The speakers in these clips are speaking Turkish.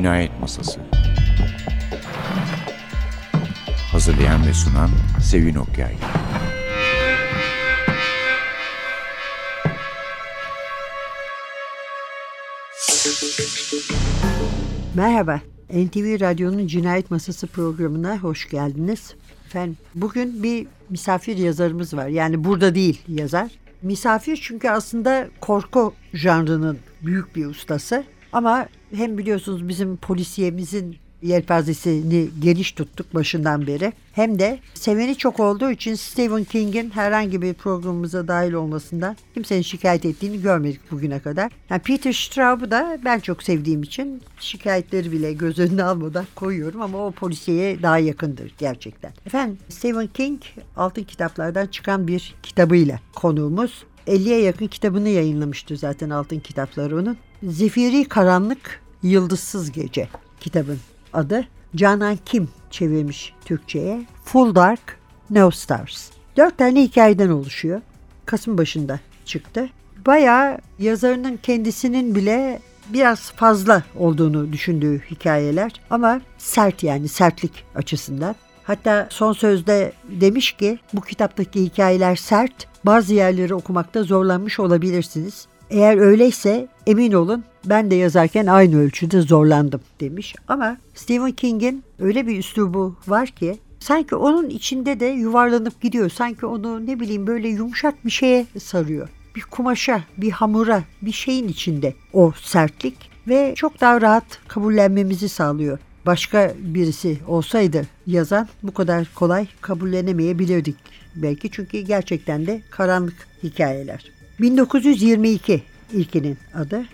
Cinayet Masası Hazırlayan ve sunan Sevin Okyay Merhaba, NTV Radyo'nun Cinayet Masası programına hoş geldiniz. Efendim, bugün bir misafir yazarımız var. Yani burada değil yazar. Misafir çünkü aslında korku janrının büyük bir ustası. Ama hem biliyorsunuz bizim polisiyemizin yelpazesini geniş tuttuk başından beri. Hem de seveni çok olduğu için Stephen King'in herhangi bir programımıza dahil olmasından kimsenin şikayet ettiğini görmedik bugüne kadar. Yani Peter Straub'u da ben çok sevdiğim için şikayetleri bile göz önüne almadan koyuyorum ama o polisiye daha yakındır gerçekten. Efendim Stephen King altın kitaplardan çıkan bir kitabıyla konuğumuz. 50'ye yakın kitabını yayınlamıştı zaten altın kitapları onun. Zifiri Karanlık Yıldızsız Gece kitabın adı. Canan Kim çevirmiş Türkçe'ye. Full Dark, No Stars. Dört tane hikayeden oluşuyor. Kasım başında çıktı. Bayağı yazarının kendisinin bile biraz fazla olduğunu düşündüğü hikayeler ama sert yani sertlik açısından. Hatta son sözde demiş ki bu kitaptaki hikayeler sert, bazı yerleri okumakta zorlanmış olabilirsiniz. Eğer öyleyse emin olun ben de yazarken aynı ölçüde zorlandım demiş. Ama Stephen King'in öyle bir üslubu var ki sanki onun içinde de yuvarlanıp gidiyor. Sanki onu ne bileyim böyle yumuşak bir şeye sarıyor. Bir kumaşa, bir hamura, bir şeyin içinde o sertlik ve çok daha rahat kabullenmemizi sağlıyor. Başka birisi olsaydı yazan bu kadar kolay kabullenemeyebilirdik belki çünkü gerçekten de karanlık hikayeler. 1922 ilkinin adı.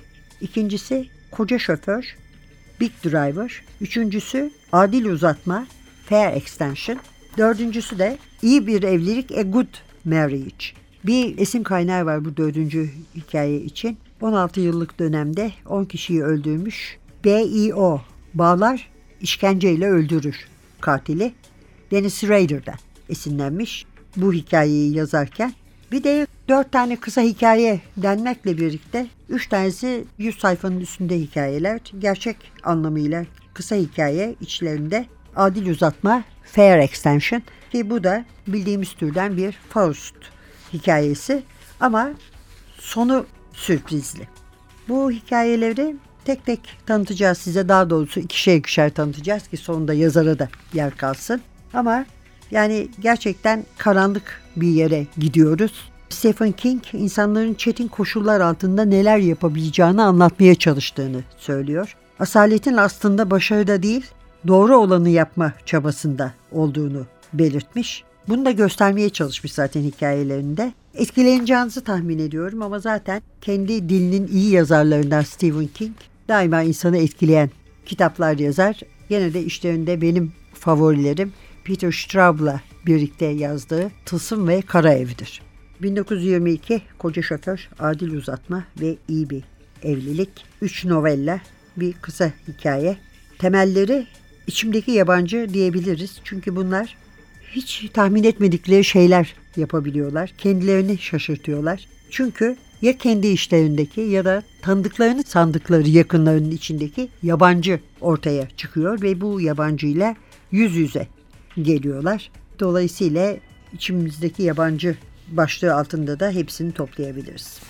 İkincisi Koca Şoför, Big Driver. Üçüncüsü Adil Uzatma, Fair Extension. Dördüncüsü de iyi bir evlilik, A Good Marriage. Bir isim kaynağı var bu dördüncü hikaye için. 16 yıllık dönemde 10 kişiyi öldürmüş. BIO, Bağlar işkenceyle öldürür katili. Dennis Rader'dan esinlenmiş bu hikayeyi yazarken. Bir de dört tane kısa hikaye denmekle birlikte üç tanesi yüz sayfanın üstünde hikayeler. Gerçek anlamıyla kısa hikaye içlerinde adil uzatma, fair extension ki bu da bildiğimiz türden bir Faust hikayesi ama sonu sürprizli. Bu hikayeleri tek tek tanıtacağız size daha doğrusu ikişer ikişer tanıtacağız ki sonunda yazara da yer kalsın. Ama yani gerçekten karanlık bir yere gidiyoruz. Stephen King insanların çetin koşullar altında neler yapabileceğini anlatmaya çalıştığını söylüyor. Asaletin aslında başarıda değil, doğru olanı yapma çabasında olduğunu belirtmiş. Bunu da göstermeye çalışmış zaten hikayelerinde. Etkileneceğinizi tahmin ediyorum ama zaten kendi dilinin iyi yazarlarından Stephen King daima insanı etkileyen kitaplar yazar. Gene de işlerinde benim favorilerim Peter Straub'la birlikte yazdığı Tılsım ve Kara Ev'dir. 1922 Koca Şoför, Adil Uzatma ve iyi bir Evlilik. Üç novella, bir kısa hikaye. Temelleri içimdeki yabancı diyebiliriz. Çünkü bunlar hiç tahmin etmedikleri şeyler yapabiliyorlar. Kendilerini şaşırtıyorlar. Çünkü ya kendi işlerindeki ya da tanıdıklarını sandıkları yakınlarının içindeki yabancı ortaya çıkıyor ve bu yabancıyla yüz yüze geliyorlar. Dolayısıyla içimizdeki yabancı başlığı altında da hepsini toplayabiliriz.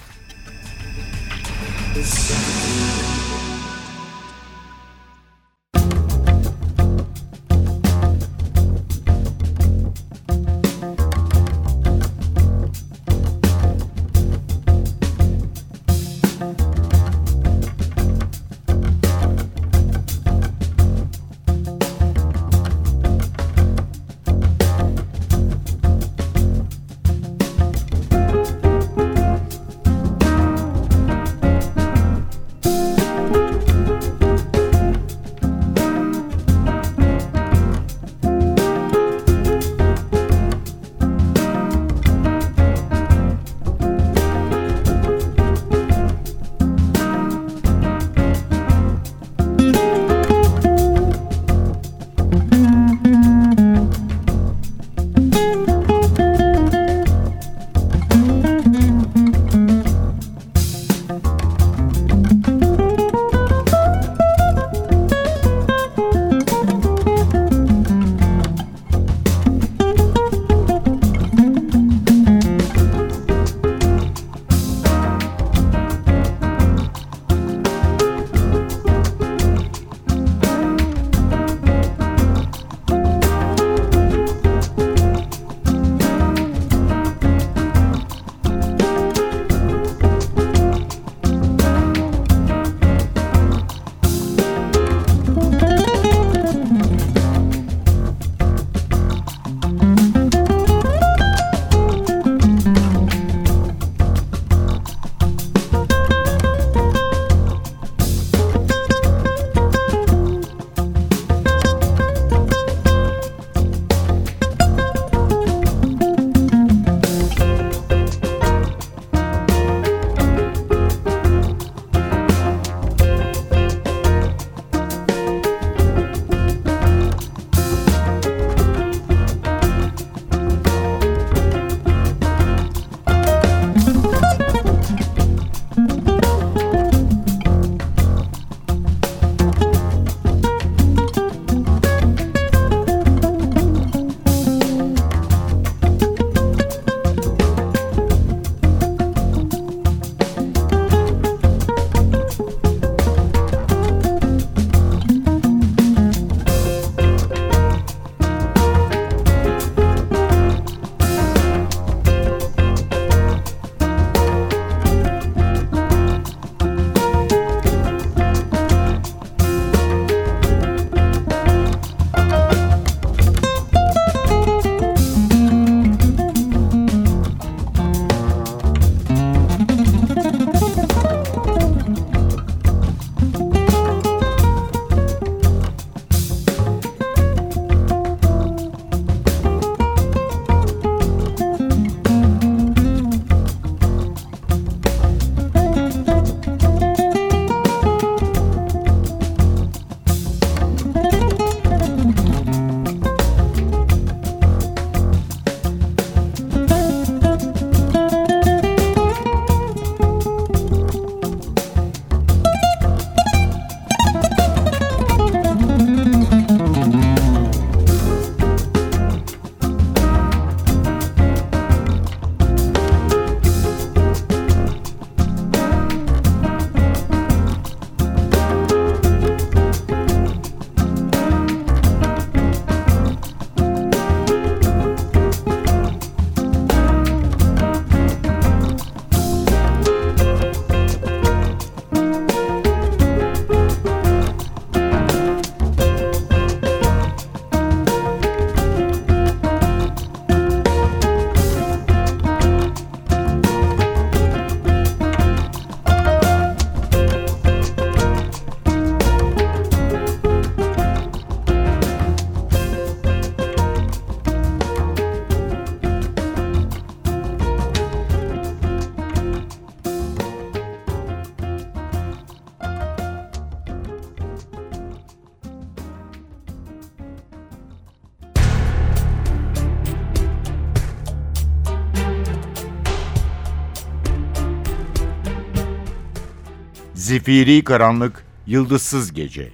Zifiri karanlık, yıldızsız gece.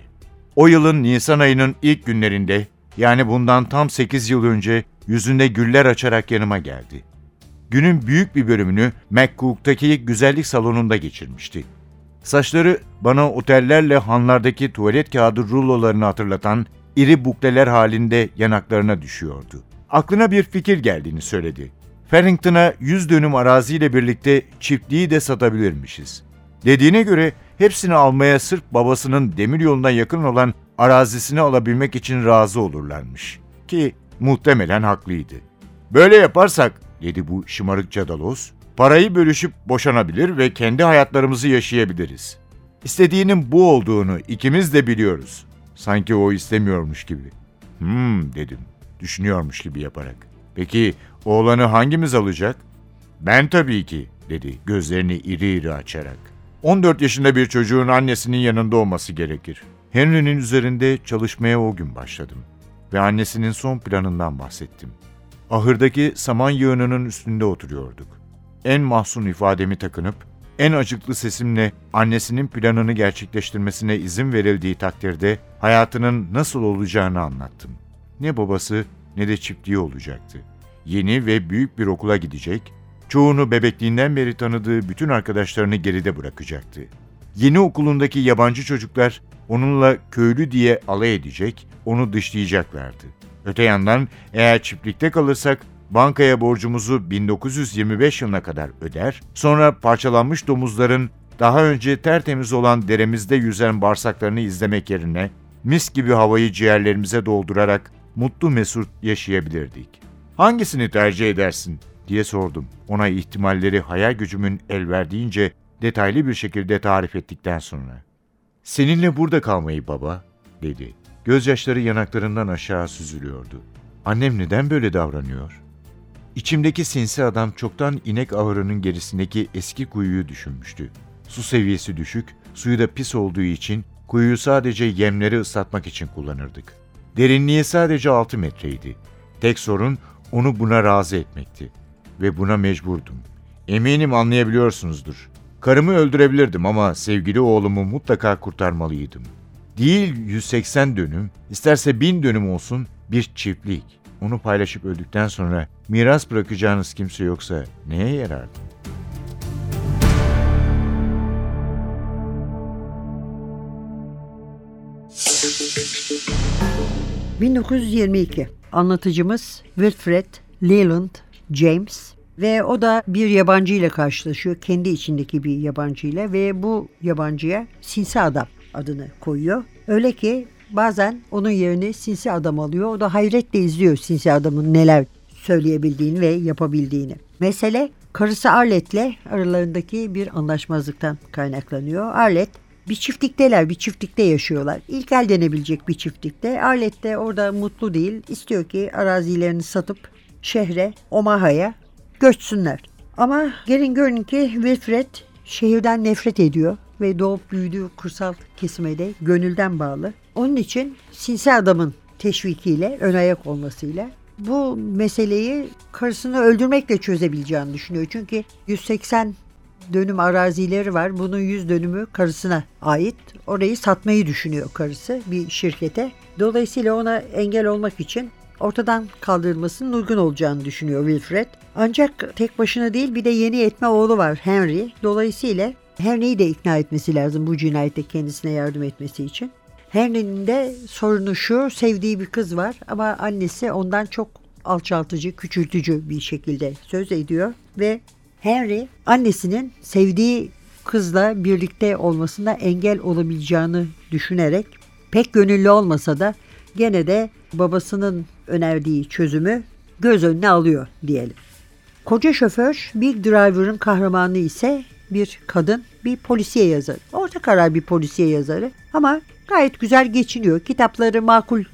O yılın Nisan ayının ilk günlerinde, yani bundan tam 8 yıl önce yüzünde güller açarak yanıma geldi. Günün büyük bir bölümünü McCook'taki güzellik salonunda geçirmişti. Saçları bana otellerle hanlardaki tuvalet kağıdı rulolarını hatırlatan iri bukleler halinde yanaklarına düşüyordu. Aklına bir fikir geldiğini söyledi. Farrington'a 100 dönüm araziyle birlikte çiftliği de satabilirmişiz. Dediğine göre hepsini almaya sırf babasının demiryoluna yakın olan arazisini alabilmek için razı olurlarmış. Ki muhtemelen haklıydı. Böyle yaparsak, dedi bu şımarık cadalos, parayı bölüşüp boşanabilir ve kendi hayatlarımızı yaşayabiliriz. İstediğinin bu olduğunu ikimiz de biliyoruz. Sanki o istemiyormuş gibi. Hmm dedim, düşünüyormuş gibi yaparak. Peki oğlanı hangimiz alacak? Ben tabii ki, dedi gözlerini iri iri açarak. 14 yaşında bir çocuğun annesinin yanında olması gerekir. Henry'nin üzerinde çalışmaya o gün başladım ve annesinin son planından bahsettim. Ahırdaki saman yığınının üstünde oturuyorduk. En mahzun ifademi takınıp, en acıklı sesimle annesinin planını gerçekleştirmesine izin verildiği takdirde hayatının nasıl olacağını anlattım. Ne babası ne de çiftliği olacaktı. Yeni ve büyük bir okula gidecek, çoğunu bebekliğinden beri tanıdığı bütün arkadaşlarını geride bırakacaktı. Yeni okulundaki yabancı çocuklar onunla köylü diye alay edecek, onu dışlayacaklardı. Öte yandan eğer çiftlikte kalırsak bankaya borcumuzu 1925 yılına kadar öder, sonra parçalanmış domuzların daha önce tertemiz olan deremizde yüzen bağırsaklarını izlemek yerine mis gibi havayı ciğerlerimize doldurarak mutlu mesut yaşayabilirdik. Hangisini tercih edersin diye sordum. Ona ihtimalleri hayal gücümün el verdiğince detaylı bir şekilde tarif ettikten sonra. Seninle burada kalmayı baba, dedi. Gözyaşları yanaklarından aşağı süzülüyordu. Annem neden böyle davranıyor? İçimdeki sinsi adam çoktan inek ahırının gerisindeki eski kuyuyu düşünmüştü. Su seviyesi düşük, suyu da pis olduğu için kuyuyu sadece yemleri ıslatmak için kullanırdık. Derinliği sadece 6 metreydi. Tek sorun onu buna razı etmekti. Ve buna mecburdum. Eminim anlayabiliyorsunuzdur. Karımı öldürebilirdim ama sevgili oğlumu mutlaka kurtarmalıydım. Değil 180 dönüm, isterse 1000 dönüm olsun bir çiftlik. Onu paylaşıp öldükten sonra miras bırakacağınız kimse yoksa neye yarardı? ...1922. Anlatıcımız Wilfred Leland James ve o da bir yabancı ile karşılaşıyor. Kendi içindeki bir yabancı ile ve bu yabancıya sinsi adam adını koyuyor. Öyle ki bazen onun yerini sinsi adam alıyor. O da hayretle izliyor sinsi adamın neler söyleyebildiğini ve yapabildiğini. Mesele karısı Arlet'le aralarındaki bir anlaşmazlıktan kaynaklanıyor. Arlet bir çiftlikteler, bir çiftlikte yaşıyorlar. İlk el denebilecek bir çiftlikte. Arlet de orada mutlu değil. İstiyor ki arazilerini satıp şehre, Omaha'ya göçsünler. Ama gelin görün ki Wilfred şehirden nefret ediyor ve doğup büyüdüğü kursal kesime de gönülden bağlı. Onun için sinsi adamın teşvikiyle, ön ayak olmasıyla bu meseleyi karısını öldürmekle çözebileceğini düşünüyor. Çünkü 180 dönüm arazileri var. Bunun 100 dönümü karısına ait. Orayı satmayı düşünüyor karısı bir şirkete. Dolayısıyla ona engel olmak için ortadan kaldırılmasının uygun olacağını düşünüyor Wilfred. Ancak tek başına değil bir de yeni etme oğlu var Henry. Dolayısıyla Henry'yi de ikna etmesi lazım bu cinayette kendisine yardım etmesi için. Henry'nin de sorunu şu sevdiği bir kız var ama annesi ondan çok alçaltıcı, küçültücü bir şekilde söz ediyor ve Henry annesinin sevdiği kızla birlikte olmasına engel olabileceğini düşünerek pek gönüllü olmasa da gene de babasının önerdiği çözümü göz önüne alıyor diyelim. Koca şoför Big Driver'ın kahramanı ise bir kadın, bir polisiye yazarı. Orta karar bir polisiye yazarı ama gayet güzel geçiniyor. Kitapları makul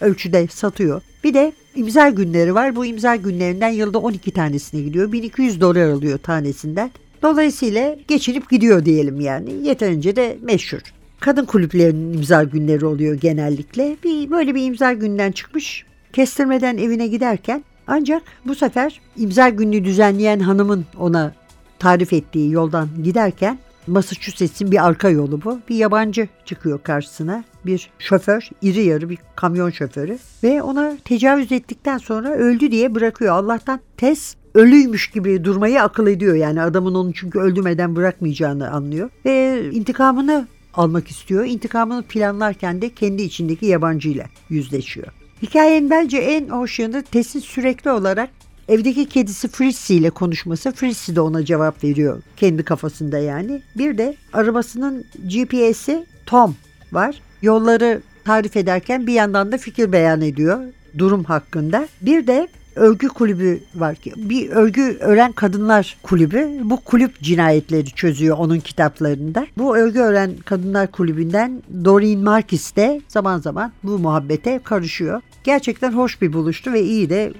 ölçüde satıyor. Bir de imza günleri var. Bu imza günlerinden yılda 12 tanesine gidiyor. 1200 dolar alıyor tanesinden. Dolayısıyla geçinip gidiyor diyelim yani. Yeterince de meşhur. Kadın kulüplerinin imza günleri oluyor genellikle. Bir böyle bir imza günden çıkmış. Kestirmeden evine giderken ancak bu sefer imza gününü düzenleyen hanımın ona tarif ettiği yoldan giderken Massachusetts'in bir arka yolu bu. Bir yabancı çıkıyor karşısına. Bir şoför, iri yarı bir kamyon şoförü ve ona tecavüz ettikten sonra öldü diye bırakıyor. Allah'tan Tess ölüymüş gibi durmayı akıl ediyor. Yani adamın onu çünkü öldürmeden bırakmayacağını anlıyor. Ve intikamını almak istiyor. İntikamını planlarken de kendi içindeki yabancıyla yüzleşiyor. Hikayenin bence en hoş yanı Tess'in sürekli olarak evdeki kedisi Fritzy ile konuşması. Fritzy de ona cevap veriyor kendi kafasında yani. Bir de arabasının GPS'i Tom var. Yolları tarif ederken bir yandan da fikir beyan ediyor durum hakkında. Bir de örgü kulübü var bir örgü öğren kadınlar kulübü bu kulüp cinayetleri çözüyor onun kitaplarında. Bu örgü öğren kadınlar kulübünden Doreen Markis de zaman zaman bu muhabbete karışıyor. Gerçekten hoş bir buluştu ve iyi de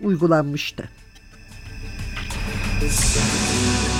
uygulanmıştı. Odpływ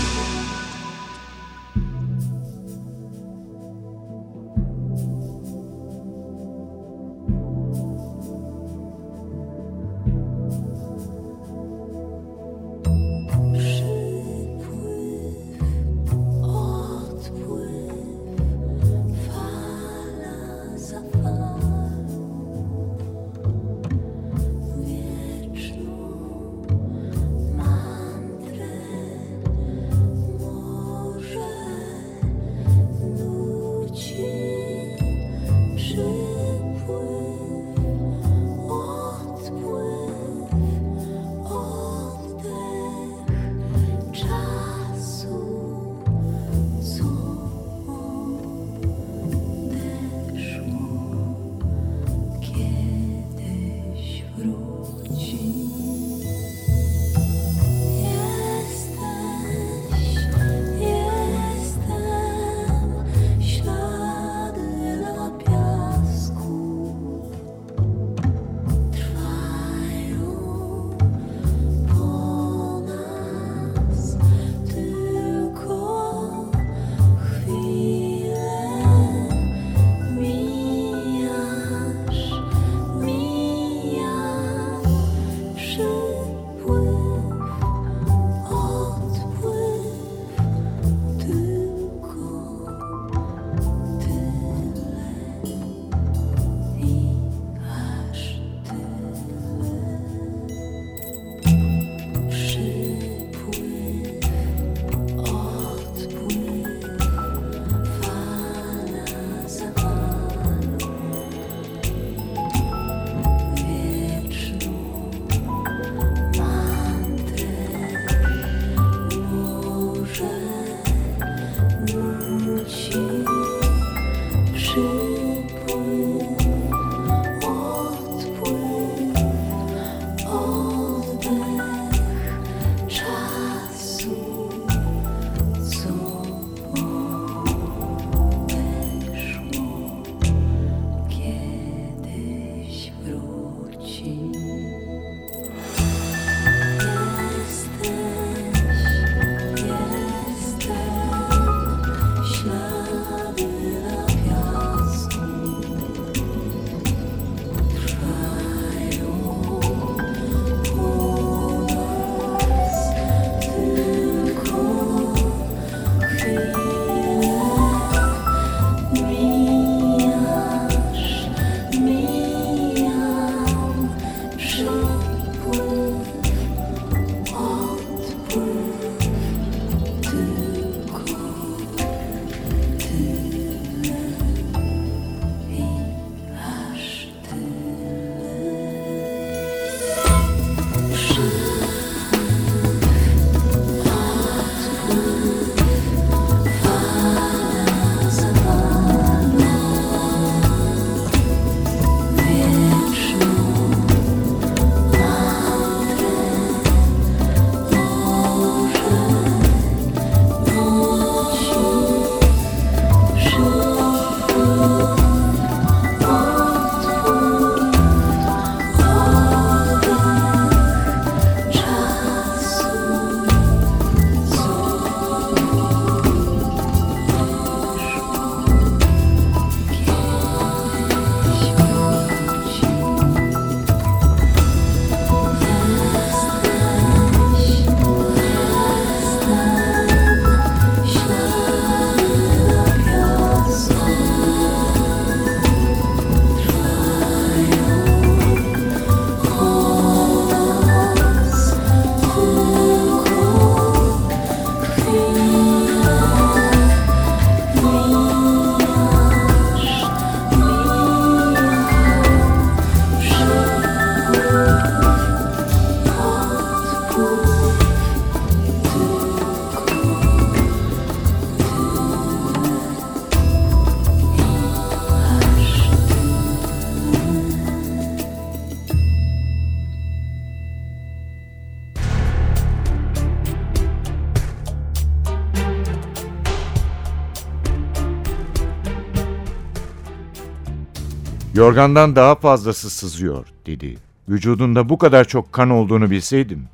Yorgandan daha fazlası sızıyor dedi. Vücudunda bu kadar çok kan olduğunu bilseydim.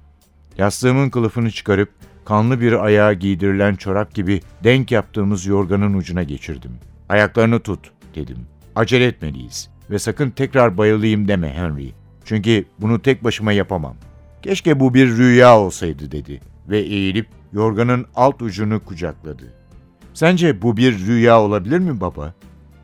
Yastığımın kılıfını çıkarıp kanlı bir ayağa giydirilen çorap gibi denk yaptığımız yorganın ucuna geçirdim. Ayaklarını tut dedim. Acele etmeliyiz ve sakın tekrar bayılayım deme Henry. Çünkü bunu tek başıma yapamam. Keşke bu bir rüya olsaydı dedi ve eğilip yorganın alt ucunu kucakladı. Sence bu bir rüya olabilir mi baba?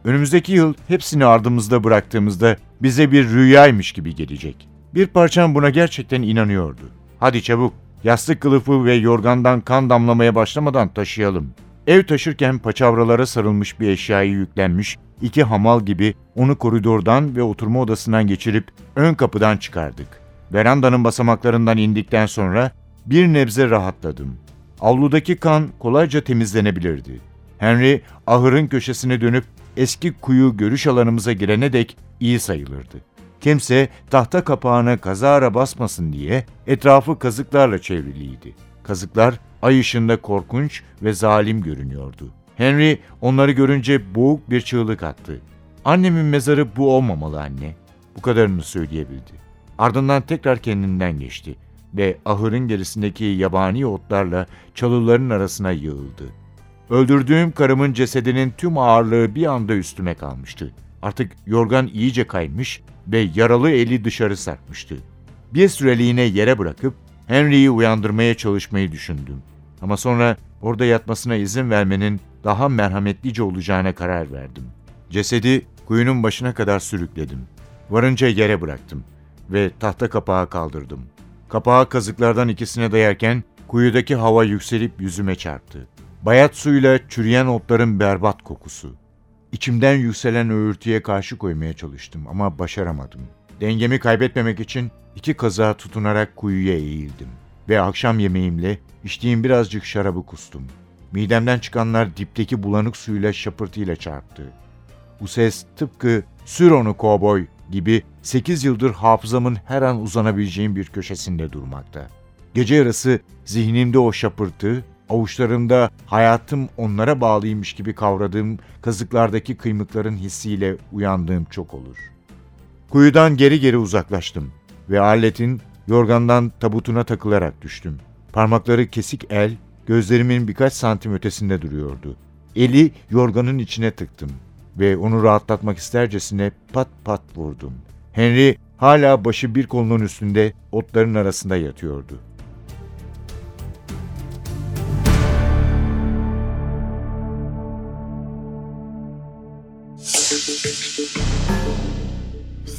Önümüzdeki yıl hepsini ardımızda bıraktığımızda bize bir rüyaymış gibi gelecek. Bir parçam buna gerçekten inanıyordu. Hadi çabuk, yastık kılıfı ve yorgandan kan damlamaya başlamadan taşıyalım. Ev taşırken paçavralara sarılmış bir eşyayı yüklenmiş, iki hamal gibi onu koridordan ve oturma odasından geçirip ön kapıdan çıkardık. Verandanın basamaklarından indikten sonra bir nebze rahatladım. Avludaki kan kolayca temizlenebilirdi. Henry ahırın köşesine dönüp eski kuyu görüş alanımıza girene dek iyi sayılırdı. Kimse tahta kapağına kazara basmasın diye etrafı kazıklarla çevriliydi. Kazıklar ay ışığında korkunç ve zalim görünüyordu. Henry onları görünce boğuk bir çığlık attı. Annemin mezarı bu olmamalı anne. Bu kadarını söyleyebildi. Ardından tekrar kendinden geçti ve ahırın gerisindeki yabani otlarla çalıların arasına yığıldı. Öldürdüğüm karımın cesedinin tüm ağırlığı bir anda üstüme kalmıştı. Artık yorgan iyice kaymış ve yaralı eli dışarı sarkmıştı. Bir süreliğine yere bırakıp Henry'yi uyandırmaya çalışmayı düşündüm. Ama sonra orada yatmasına izin vermenin daha merhametlice olacağına karar verdim. Cesedi kuyunun başına kadar sürükledim. Varınca yere bıraktım ve tahta kapağı kaldırdım. Kapağı kazıklardan ikisine dayarken kuyudaki hava yükselip yüzüme çarptı. Bayat suyla çürüyen otların berbat kokusu. İçimden yükselen öğürtüye karşı koymaya çalıştım ama başaramadım. Dengemi kaybetmemek için iki kazığa tutunarak kuyuya eğildim. Ve akşam yemeğimle içtiğim birazcık şarabı kustum. Midemden çıkanlar dipteki bulanık suyla şapırtıyla çarptı. Bu ses tıpkı sür onu kovboy gibi 8 yıldır hafızamın her an uzanabileceğim bir köşesinde durmakta. Gece yarısı zihnimde o şapırtı, avuçlarımda hayatım onlara bağlıymış gibi kavradığım kazıklardaki kıymıkların hissiyle uyandığım çok olur. Kuyudan geri geri uzaklaştım ve aletin yorgandan tabutuna takılarak düştüm. Parmakları kesik el, gözlerimin birkaç santim ötesinde duruyordu. Eli yorganın içine tıktım ve onu rahatlatmak istercesine pat pat vurdum. Henry hala başı bir kolunun üstünde otların arasında yatıyordu.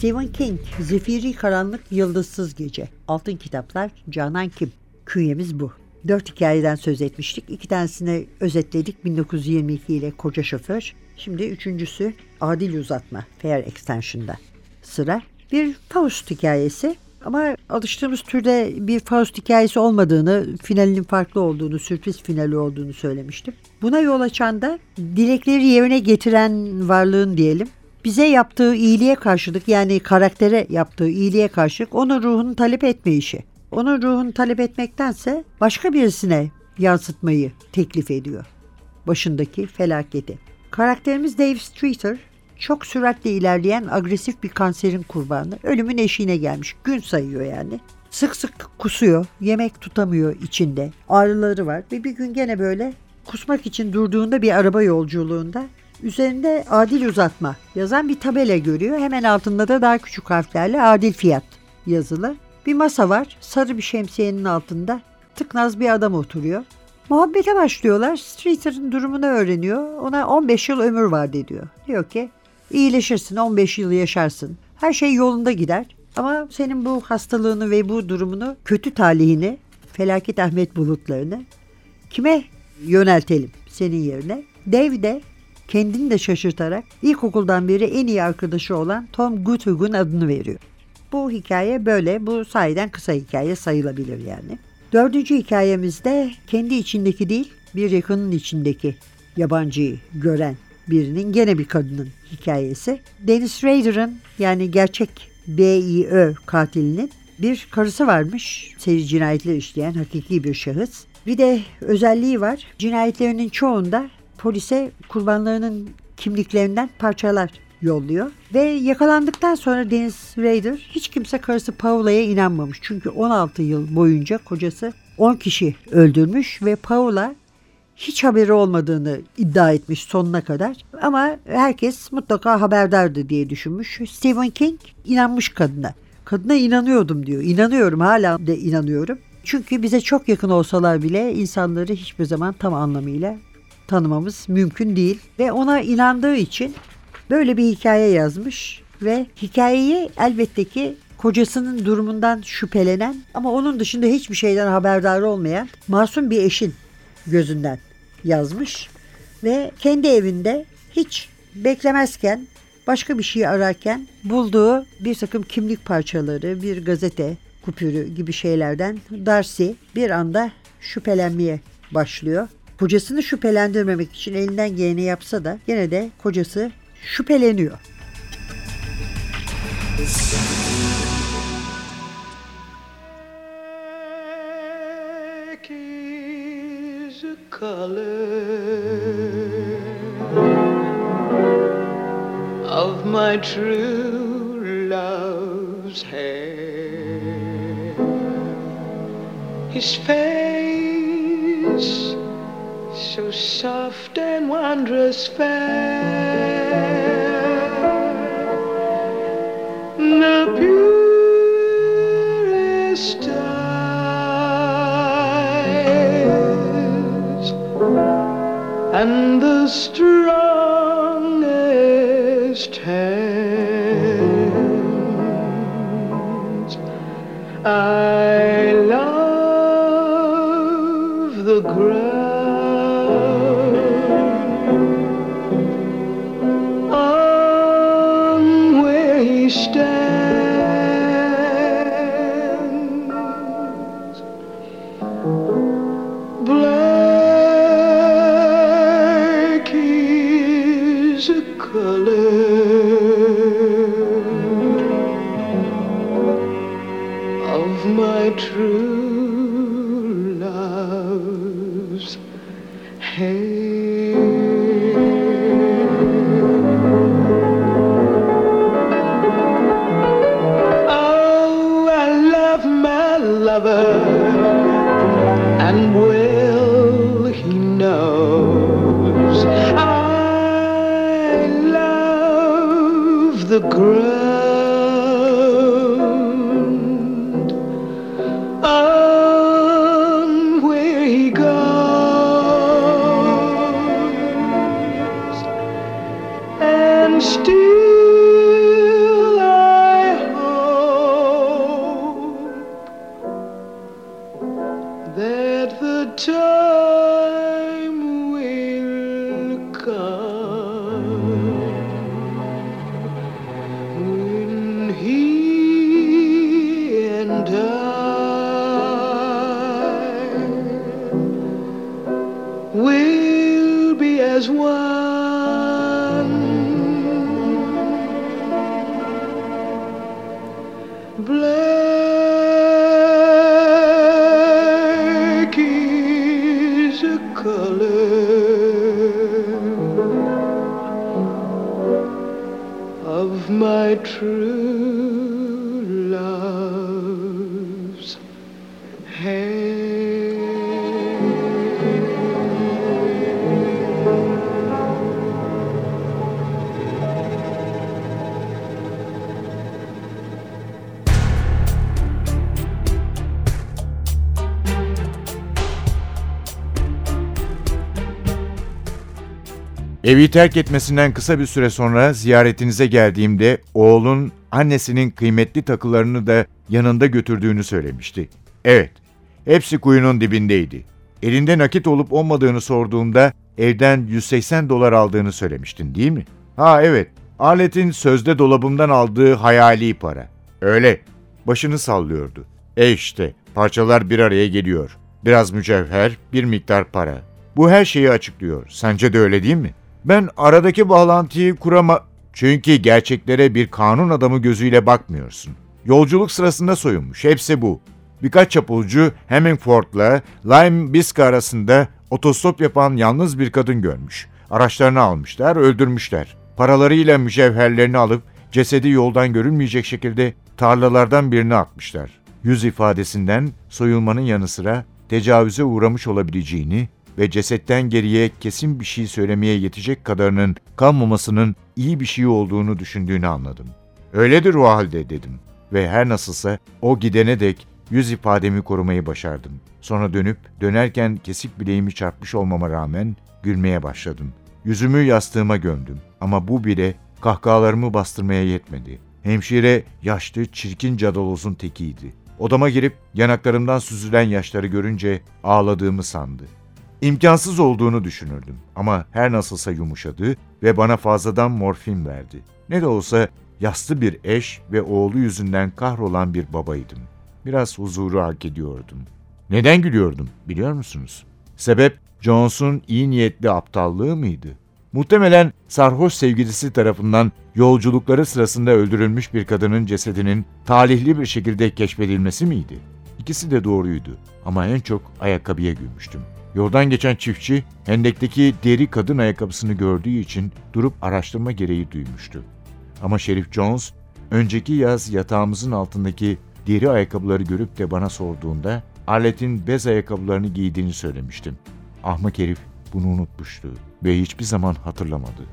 Stephen King, Zefiri Karanlık Yıldızsız Gece. Altın Kitaplar, Canan Kim. Künyemiz bu. Dört hikayeden söz etmiştik. İki tanesini özetledik 1922 ile Koca Şoför. Şimdi üçüncüsü Adil Uzatma, Fair Extension'da sıra. Bir Faust hikayesi ama alıştığımız türde bir Faust hikayesi olmadığını, finalinin farklı olduğunu, sürpriz finali olduğunu söylemiştim. Buna yol açan da dilekleri yerine getiren varlığın diyelim bize yaptığı iyiliğe karşılık yani karaktere yaptığı iyiliğe karşılık onun ruhunu talep etmeyişi. Onun ruhunu talep etmektense başka birisine yansıtmayı teklif ediyor. Başındaki felaketi. Karakterimiz Dave Streeter çok süratle ilerleyen agresif bir kanserin kurbanı. Ölümün eşiğine gelmiş. Gün sayıyor yani. Sık sık kusuyor. Yemek tutamıyor içinde. Ağrıları var ve bir gün gene böyle kusmak için durduğunda bir araba yolculuğunda üzerinde adil uzatma yazan bir tabela görüyor. Hemen altında da daha küçük harflerle adil fiyat yazılı. Bir masa var. Sarı bir şemsiyenin altında tıknaz bir adam oturuyor. Muhabbete başlıyorlar. Streeter'ın durumunu öğreniyor. Ona 15 yıl ömür var diyor. Diyor ki iyileşirsin 15 yıl yaşarsın. Her şey yolunda gider. Ama senin bu hastalığını ve bu durumunu kötü talihini felaket Ahmet bulutlarını kime yöneltelim senin yerine? Dave de kendini de şaşırtarak ilkokuldan beri en iyi arkadaşı olan Tom Goodhug'un adını veriyor. Bu hikaye böyle. Bu sayeden kısa hikaye sayılabilir yani. Dördüncü hikayemizde kendi içindeki değil bir yakının içindeki yabancıyı gören birinin gene bir kadının hikayesi. Dennis Rader'ın yani gerçek BIÖ katilinin bir karısı varmış. Seri cinayetler işleyen hakiki bir şahıs. Bir de özelliği var. Cinayetlerinin çoğunda polise kurbanlarının kimliklerinden parçalar yolluyor. Ve yakalandıktan sonra Dennis Rader hiç kimse karısı Paula'ya inanmamış. Çünkü 16 yıl boyunca kocası 10 kişi öldürmüş ve Paula hiç haberi olmadığını iddia etmiş sonuna kadar. Ama herkes mutlaka haberdardı diye düşünmüş. Stephen King inanmış kadına. Kadına inanıyordum diyor. İnanıyorum hala da inanıyorum. Çünkü bize çok yakın olsalar bile insanları hiçbir zaman tam anlamıyla tanımamız mümkün değil. Ve ona inandığı için böyle bir hikaye yazmış ve hikayeyi elbette ki kocasının durumundan şüphelenen ama onun dışında hiçbir şeyden haberdar olmayan masum bir eşin gözünden yazmış ve kendi evinde hiç beklemezken başka bir şey ararken bulduğu bir takım kimlik parçaları, bir gazete kupürü gibi şeylerden Darcy bir anda şüphelenmeye başlıyor. Kocasını şüphelendirmemek için elinden geleni yapsa da gene de kocası şüpheleniyor. Of my true love's hair. His face so soft and wondrous fair. The purest eyes and the strongest Evi terk etmesinden kısa bir süre sonra ziyaretinize geldiğimde oğlun annesinin kıymetli takılarını da yanında götürdüğünü söylemişti. Evet, hepsi kuyunun dibindeydi. Elinde nakit olup olmadığını sorduğumda evden 180 dolar aldığını söylemiştin değil mi? Ha evet, aletin sözde dolabımdan aldığı hayali para. Öyle, başını sallıyordu. E işte, parçalar bir araya geliyor. Biraz mücevher, bir miktar para. Bu her şeyi açıklıyor. Sence de öyle değil mi? Ben aradaki bağlantıyı kurama... Çünkü gerçeklere bir kanun adamı gözüyle bakmıyorsun. Yolculuk sırasında soyunmuş. Hepsi bu. Birkaç çapulcu Hemingford'la Lime Bisca arasında otostop yapan yalnız bir kadın görmüş. Araçlarını almışlar, öldürmüşler. paralarıyla mücevherlerini alıp cesedi yoldan görünmeyecek şekilde tarlalardan birine atmışlar. Yüz ifadesinden soyulmanın yanı sıra tecavüze uğramış olabileceğini ve cesetten geriye kesin bir şey söylemeye yetecek kadarının kalmamasının iyi bir şey olduğunu düşündüğünü anladım. Öyledir o halde dedim ve her nasılsa o gidene dek yüz ifademi korumayı başardım. Sonra dönüp dönerken kesik bileğimi çarpmış olmama rağmen gülmeye başladım. Yüzümü yastığıma gömdüm ama bu bile kahkahalarımı bastırmaya yetmedi. Hemşire yaşlı, çirkin cadalozun tekiydi. Odama girip yanaklarımdan süzülen yaşları görünce ağladığımı sandı. İmkansız olduğunu düşünürdüm ama her nasılsa yumuşadı ve bana fazladan morfin verdi. Ne de olsa yaslı bir eş ve oğlu yüzünden kahrolan bir babaydım. Biraz huzuru hak ediyordum. Neden gülüyordum biliyor musunuz? Sebep Jones'un iyi niyetli aptallığı mıydı? Muhtemelen sarhoş sevgilisi tarafından yolculukları sırasında öldürülmüş bir kadının cesedinin talihli bir şekilde keşfedilmesi miydi? İkisi de doğruydu ama en çok ayakkabıya gülmüştüm. Yoldan geçen çiftçi hendekteki deri kadın ayakkabısını gördüğü için durup araştırma gereği duymuştu. Ama Şerif Jones önceki yaz yatağımızın altındaki deri ayakkabıları görüp de bana sorduğunda Arlette'in bez ayakkabılarını giydiğini söylemiştim. Ahmak herif bunu unutmuştu ve hiçbir zaman hatırlamadı.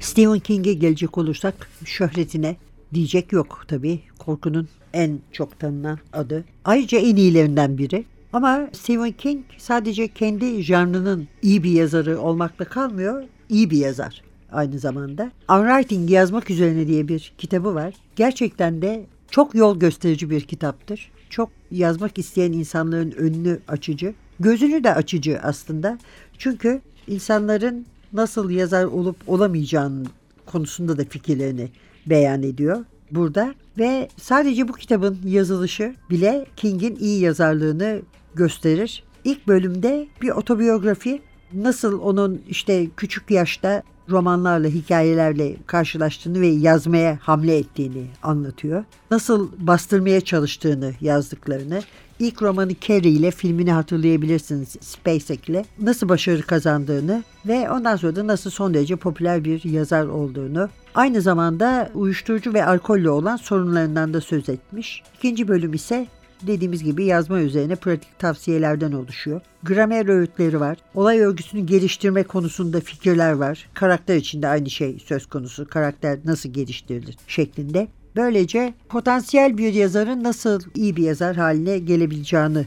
Stephen King'e gelecek olursak şöhretine diyecek yok tabii. Korkunun en çok tanınan adı. Ayrıca en iyilerinden biri. Ama Stephen King sadece kendi janrının iyi bir yazarı olmakla kalmıyor, iyi bir yazar aynı zamanda. Unwriting yazmak üzerine diye bir kitabı var. Gerçekten de çok yol gösterici bir kitaptır. Çok yazmak isteyen insanların önünü açıcı. Gözünü de açıcı aslında. Çünkü insanların nasıl yazar olup olamayacağını konusunda da fikirlerini beyan ediyor burada ve sadece bu kitabın yazılışı bile King'in iyi yazarlığını gösterir. İlk bölümde bir otobiyografi nasıl onun işte küçük yaşta romanlarla, hikayelerle karşılaştığını ve yazmaya hamle ettiğini anlatıyor. Nasıl bastırmaya çalıştığını yazdıklarını, ilk romanı Carrie ile filmini hatırlayabilirsiniz SpaceX ile nasıl başarı kazandığını ve ondan sonra da nasıl son derece popüler bir yazar olduğunu aynı zamanda uyuşturucu ve alkolle olan sorunlarından da söz etmiş. İkinci bölüm ise dediğimiz gibi yazma üzerine pratik tavsiyelerden oluşuyor. Gramer öğütleri var. Olay örgüsünü geliştirme konusunda fikirler var. Karakter için de aynı şey söz konusu. Karakter nasıl geliştirilir şeklinde. Böylece potansiyel bir yazarın nasıl iyi bir yazar haline gelebileceğini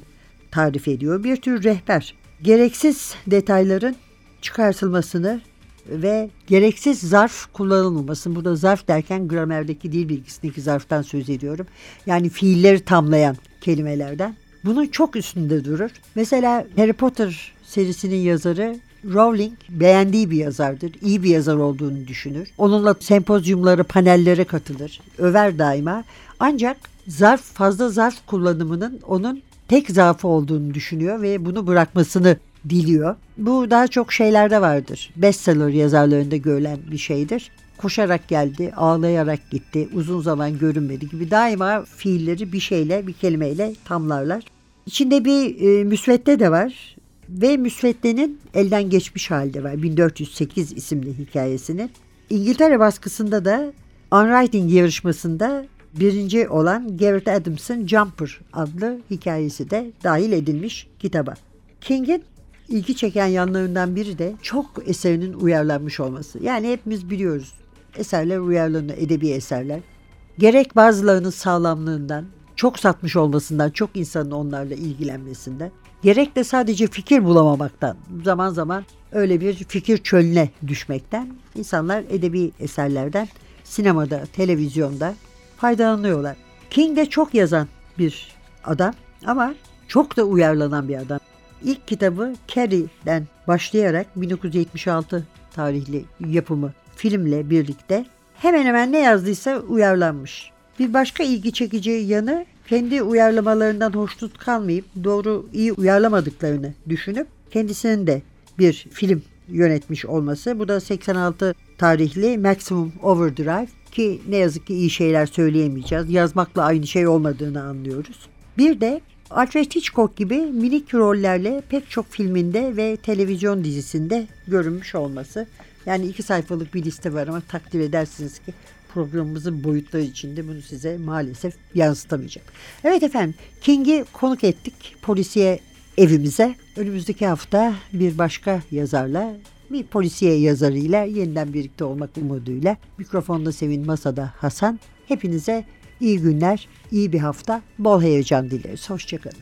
tarif ediyor. Bir tür rehber. Gereksiz detayların çıkartılmasını ve gereksiz zarf kullanılmaması. Burada zarf derken gramerdeki dil bilgisindeki zarftan söz ediyorum. Yani fiilleri tamlayan kelimelerden. Bunun çok üstünde durur. Mesela Harry Potter serisinin yazarı Rowling beğendiği bir yazardır. iyi bir yazar olduğunu düşünür. Onunla sempozyumlara, panellere katılır. Över daima. Ancak zarf fazla zarf kullanımının onun tek zaafı olduğunu düşünüyor ve bunu bırakmasını diliyor. Bu daha çok şeylerde vardır. Bestseller yazarlarında görülen bir şeydir. Koşarak geldi, ağlayarak gitti, uzun zaman görünmedi gibi daima fiilleri bir şeyle, bir kelimeyle tamlarlar. İçinde bir e, müsvedde de var ve müsveddenin elden geçmiş halde var. 1408 isimli hikayesinin. İngiltere baskısında da Unwriting yarışmasında birinci olan Garrett Adams'ın Jumper adlı hikayesi de dahil edilmiş kitaba. King'in ilgi çeken yanlarından biri de çok eserinin uyarlanmış olması. Yani hepimiz biliyoruz eserler uyarlanıyor, edebi eserler. Gerek bazılarının sağlamlığından, çok satmış olmasından, çok insanın onlarla ilgilenmesinden, gerek de sadece fikir bulamamaktan, zaman zaman öyle bir fikir çölüne düşmekten insanlar edebi eserlerden sinemada, televizyonda faydalanıyorlar. King de çok yazan bir adam ama çok da uyarlanan bir adam. İlk kitabı Carrie'den başlayarak 1976 tarihli yapımı filmle birlikte hemen hemen ne yazdıysa uyarlanmış. Bir başka ilgi çekici yanı kendi uyarlamalarından hoşnut kalmayıp doğru iyi uyarlamadıklarını düşünüp kendisinin de bir film yönetmiş olması. Bu da 86 tarihli Maximum Overdrive. ki ne yazık ki iyi şeyler söyleyemeyeceğiz. Yazmakla aynı şey olmadığını anlıyoruz. Bir de Alfred Hitchcock gibi minik rollerle pek çok filminde ve televizyon dizisinde görünmüş olması. Yani iki sayfalık bir liste var ama takdir edersiniz ki programımızın boyutları içinde bunu size maalesef yansıtamayacağım. Evet efendim King'i konuk ettik polisiye evimize. Önümüzdeki hafta bir başka yazarla bir polisiye yazarıyla yeniden birlikte olmak umuduyla mikrofonda Sevin Masada Hasan. Hepinize iyi günler, iyi bir hafta, bol heyecan dileriz. Hoşçakalın.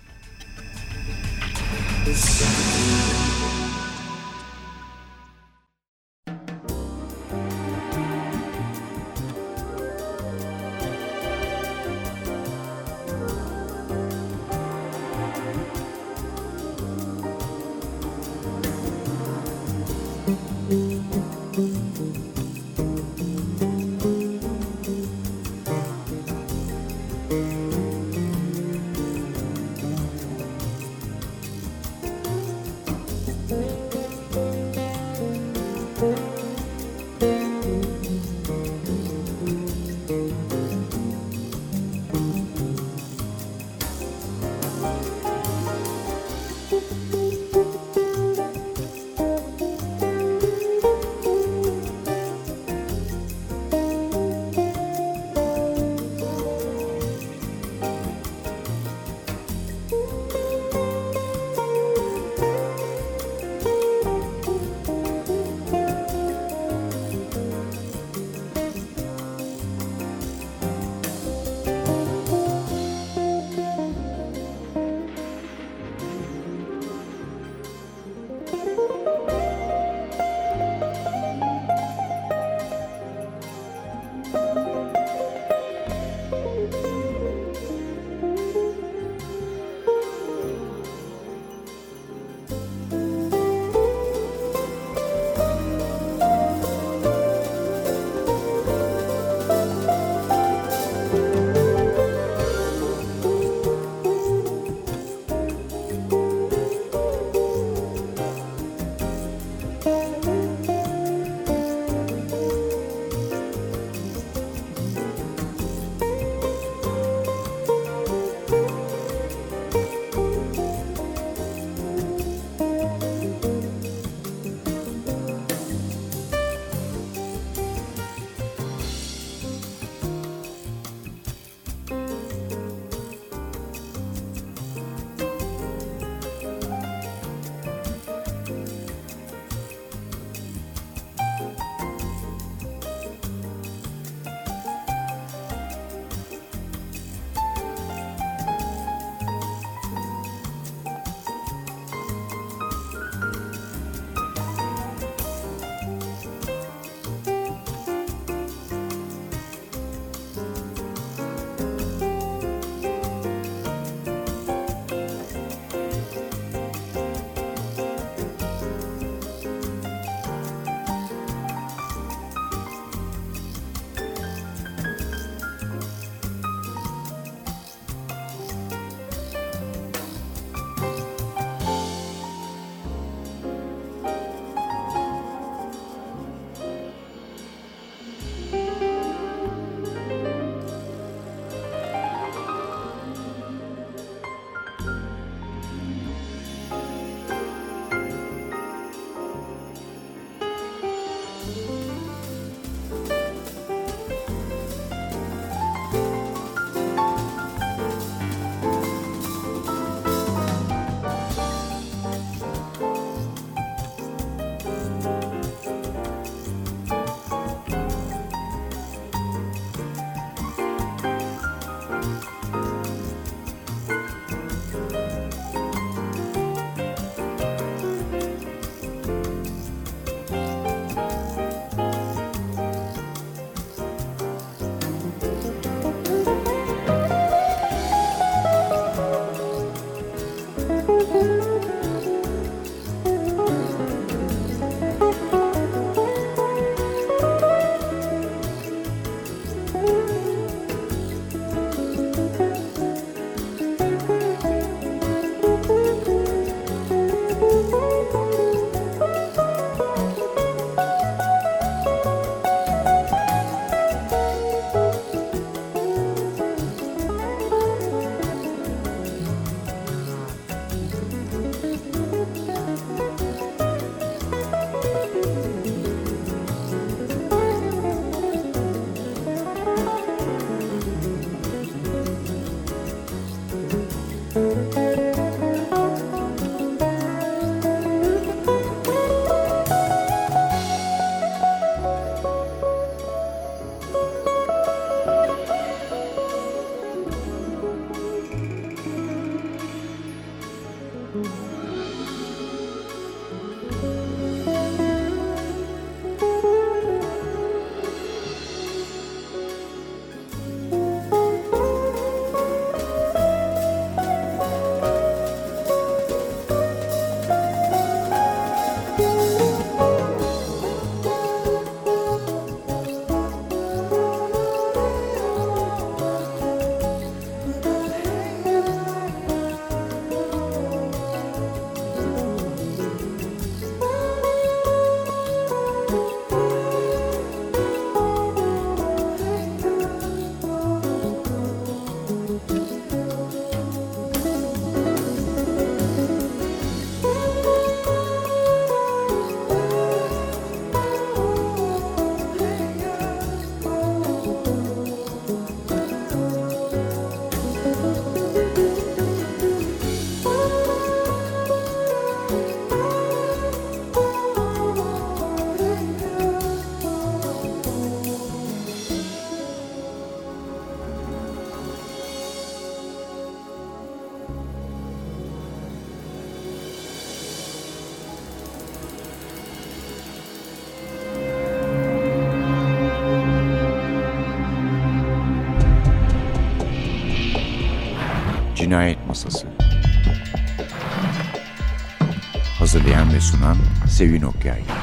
Hazırlayan ve sunan Sevin Okyay